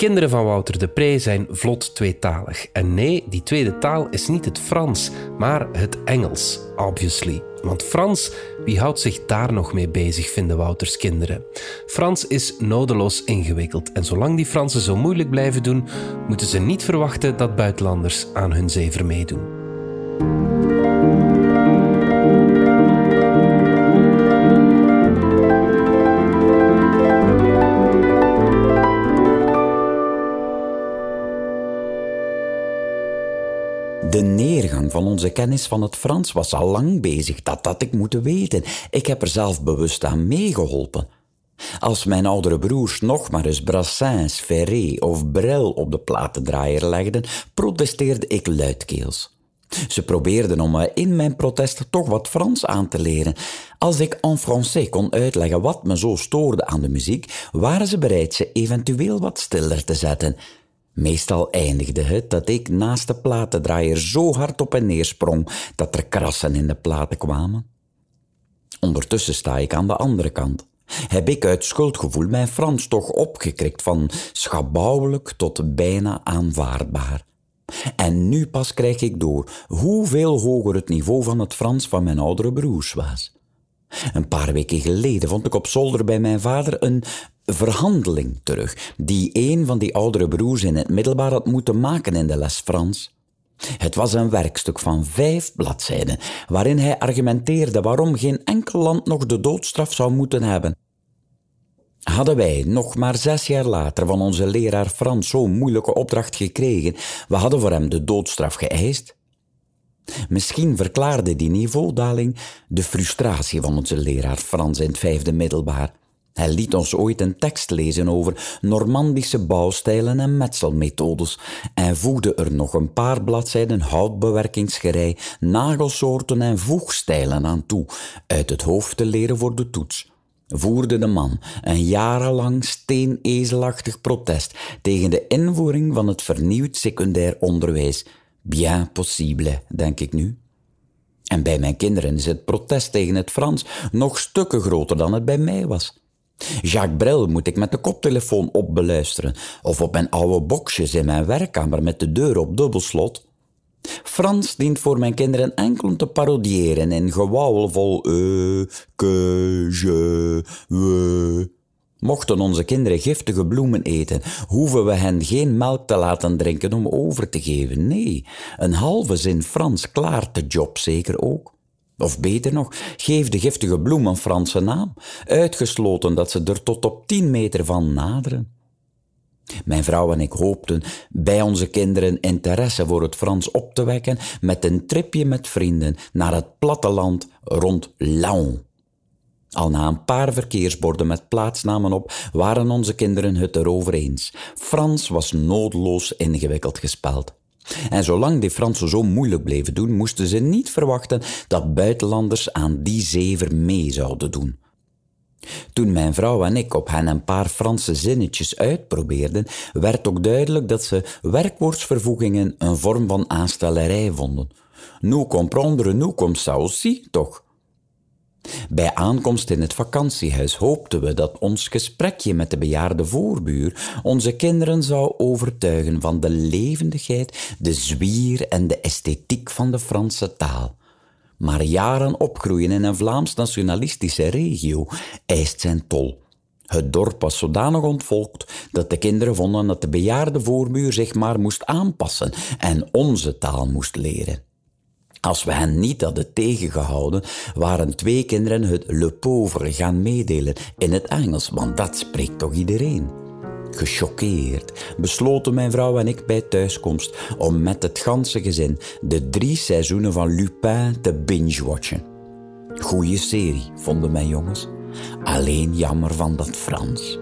kinderen van Wouter de Pre zijn vlot tweetalig. En nee, die tweede taal is niet het Frans, maar het Engels, obviously. Want Frans, wie houdt zich daar nog mee bezig, vinden Wouters kinderen. Frans is nodeloos ingewikkeld en zolang die Fransen zo moeilijk blijven doen, moeten ze niet verwachten dat buitenlanders aan hun zever meedoen. De neergang van onze kennis van het Frans was al lang bezig, dat had ik moeten weten. Ik heb er zelf bewust aan meegeholpen. Als mijn oudere broers nog maar eens Brassens, Ferré of Brel op de platendraaier legden, protesteerde ik luidkeels. Ze probeerden om me in mijn protest toch wat Frans aan te leren. Als ik en français kon uitleggen wat me zo stoorde aan de muziek, waren ze bereid ze eventueel wat stiller te zetten. Meestal eindigde het dat ik naast de platendraaier zo hard op en neer sprong dat er krassen in de platen kwamen. Ondertussen sta ik aan de andere kant. Heb ik uit schuldgevoel mijn Frans toch opgekrikt van schabouwelijk tot bijna aanvaardbaar. En nu pas krijg ik door hoeveel hoger het niveau van het Frans van mijn oudere broers was. Een paar weken geleden vond ik op zolder bij mijn vader een verhandeling terug, die een van die oudere broers in het middelbaar had moeten maken in de les Frans. Het was een werkstuk van vijf bladzijden, waarin hij argumenteerde waarom geen enkel land nog de doodstraf zou moeten hebben. Hadden wij nog maar zes jaar later van onze leraar Frans zo'n moeilijke opdracht gekregen, we hadden voor hem de doodstraf geëist. Misschien verklaarde die niveaudaling de frustratie van onze leraar Frans in het vijfde middelbaar. Hij liet ons ooit een tekst lezen over Normandische bouwstijlen en metselmethodes en voegde er nog een paar bladzijden houtbewerkingsgerei, nagelsoorten en voegstijlen aan toe, uit het hoofd te leren voor de toets. Voerde de man een jarenlang steenezelachtig protest tegen de invoering van het vernieuwd secundair onderwijs. Bien possible, denk ik nu. En bij mijn kinderen is het protest tegen het Frans nog stukken groter dan het bij mij was. Jacques Brel moet ik met de koptelefoon opbeluisteren, of op mijn oude boxjes in mijn werkkamer met de deur op dubbelslot. Frans dient voor mijn kinderen enkel te parodiëren in gewauwel vol euh, que, je, we. Mochten onze kinderen giftige bloemen eten, hoeven we hen geen melk te laten drinken om over te geven. Nee, een halve zin Frans klaart de job zeker ook. Of beter nog, geef de giftige bloem een Franse naam, uitgesloten dat ze er tot op tien meter van naderen. Mijn vrouw en ik hoopten bij onze kinderen interesse voor het Frans op te wekken met een tripje met vrienden naar het platteland rond Laon. Al na een paar verkeersborden met plaatsnamen op waren onze kinderen het erover eens. Frans was noodloos ingewikkeld gespeld. En zolang die Fransen zo moeilijk bleven doen, moesten ze niet verwachten dat buitenlanders aan die zever mee zouden doen. Toen mijn vrouw en ik op hen een paar Franse zinnetjes uitprobeerden, werd ook duidelijk dat ze werkwoordsvervoegingen een vorm van aanstellerij vonden. Nous comprendre, nous comme aussi, toch? Bij aankomst in het vakantiehuis hoopten we dat ons gesprekje met de bejaarde voorbuur onze kinderen zou overtuigen van de levendigheid, de zwier en de esthetiek van de Franse taal. Maar jaren opgroeien in een Vlaams-nationalistische regio eist zijn tol. Het dorp was zodanig ontvolkt dat de kinderen vonden dat de bejaarde voorbuur zich maar moest aanpassen en onze taal moest leren. Als we hen niet hadden tegengehouden, waren twee kinderen het Le Pauvre gaan meedelen in het Engels, want dat spreekt toch iedereen. Gechoqueerd besloten mijn vrouw en ik bij thuiskomst om met het ganse gezin de drie seizoenen van Lupin te binge-watchen. Goeie serie, vonden mijn jongens. Alleen jammer van dat Frans.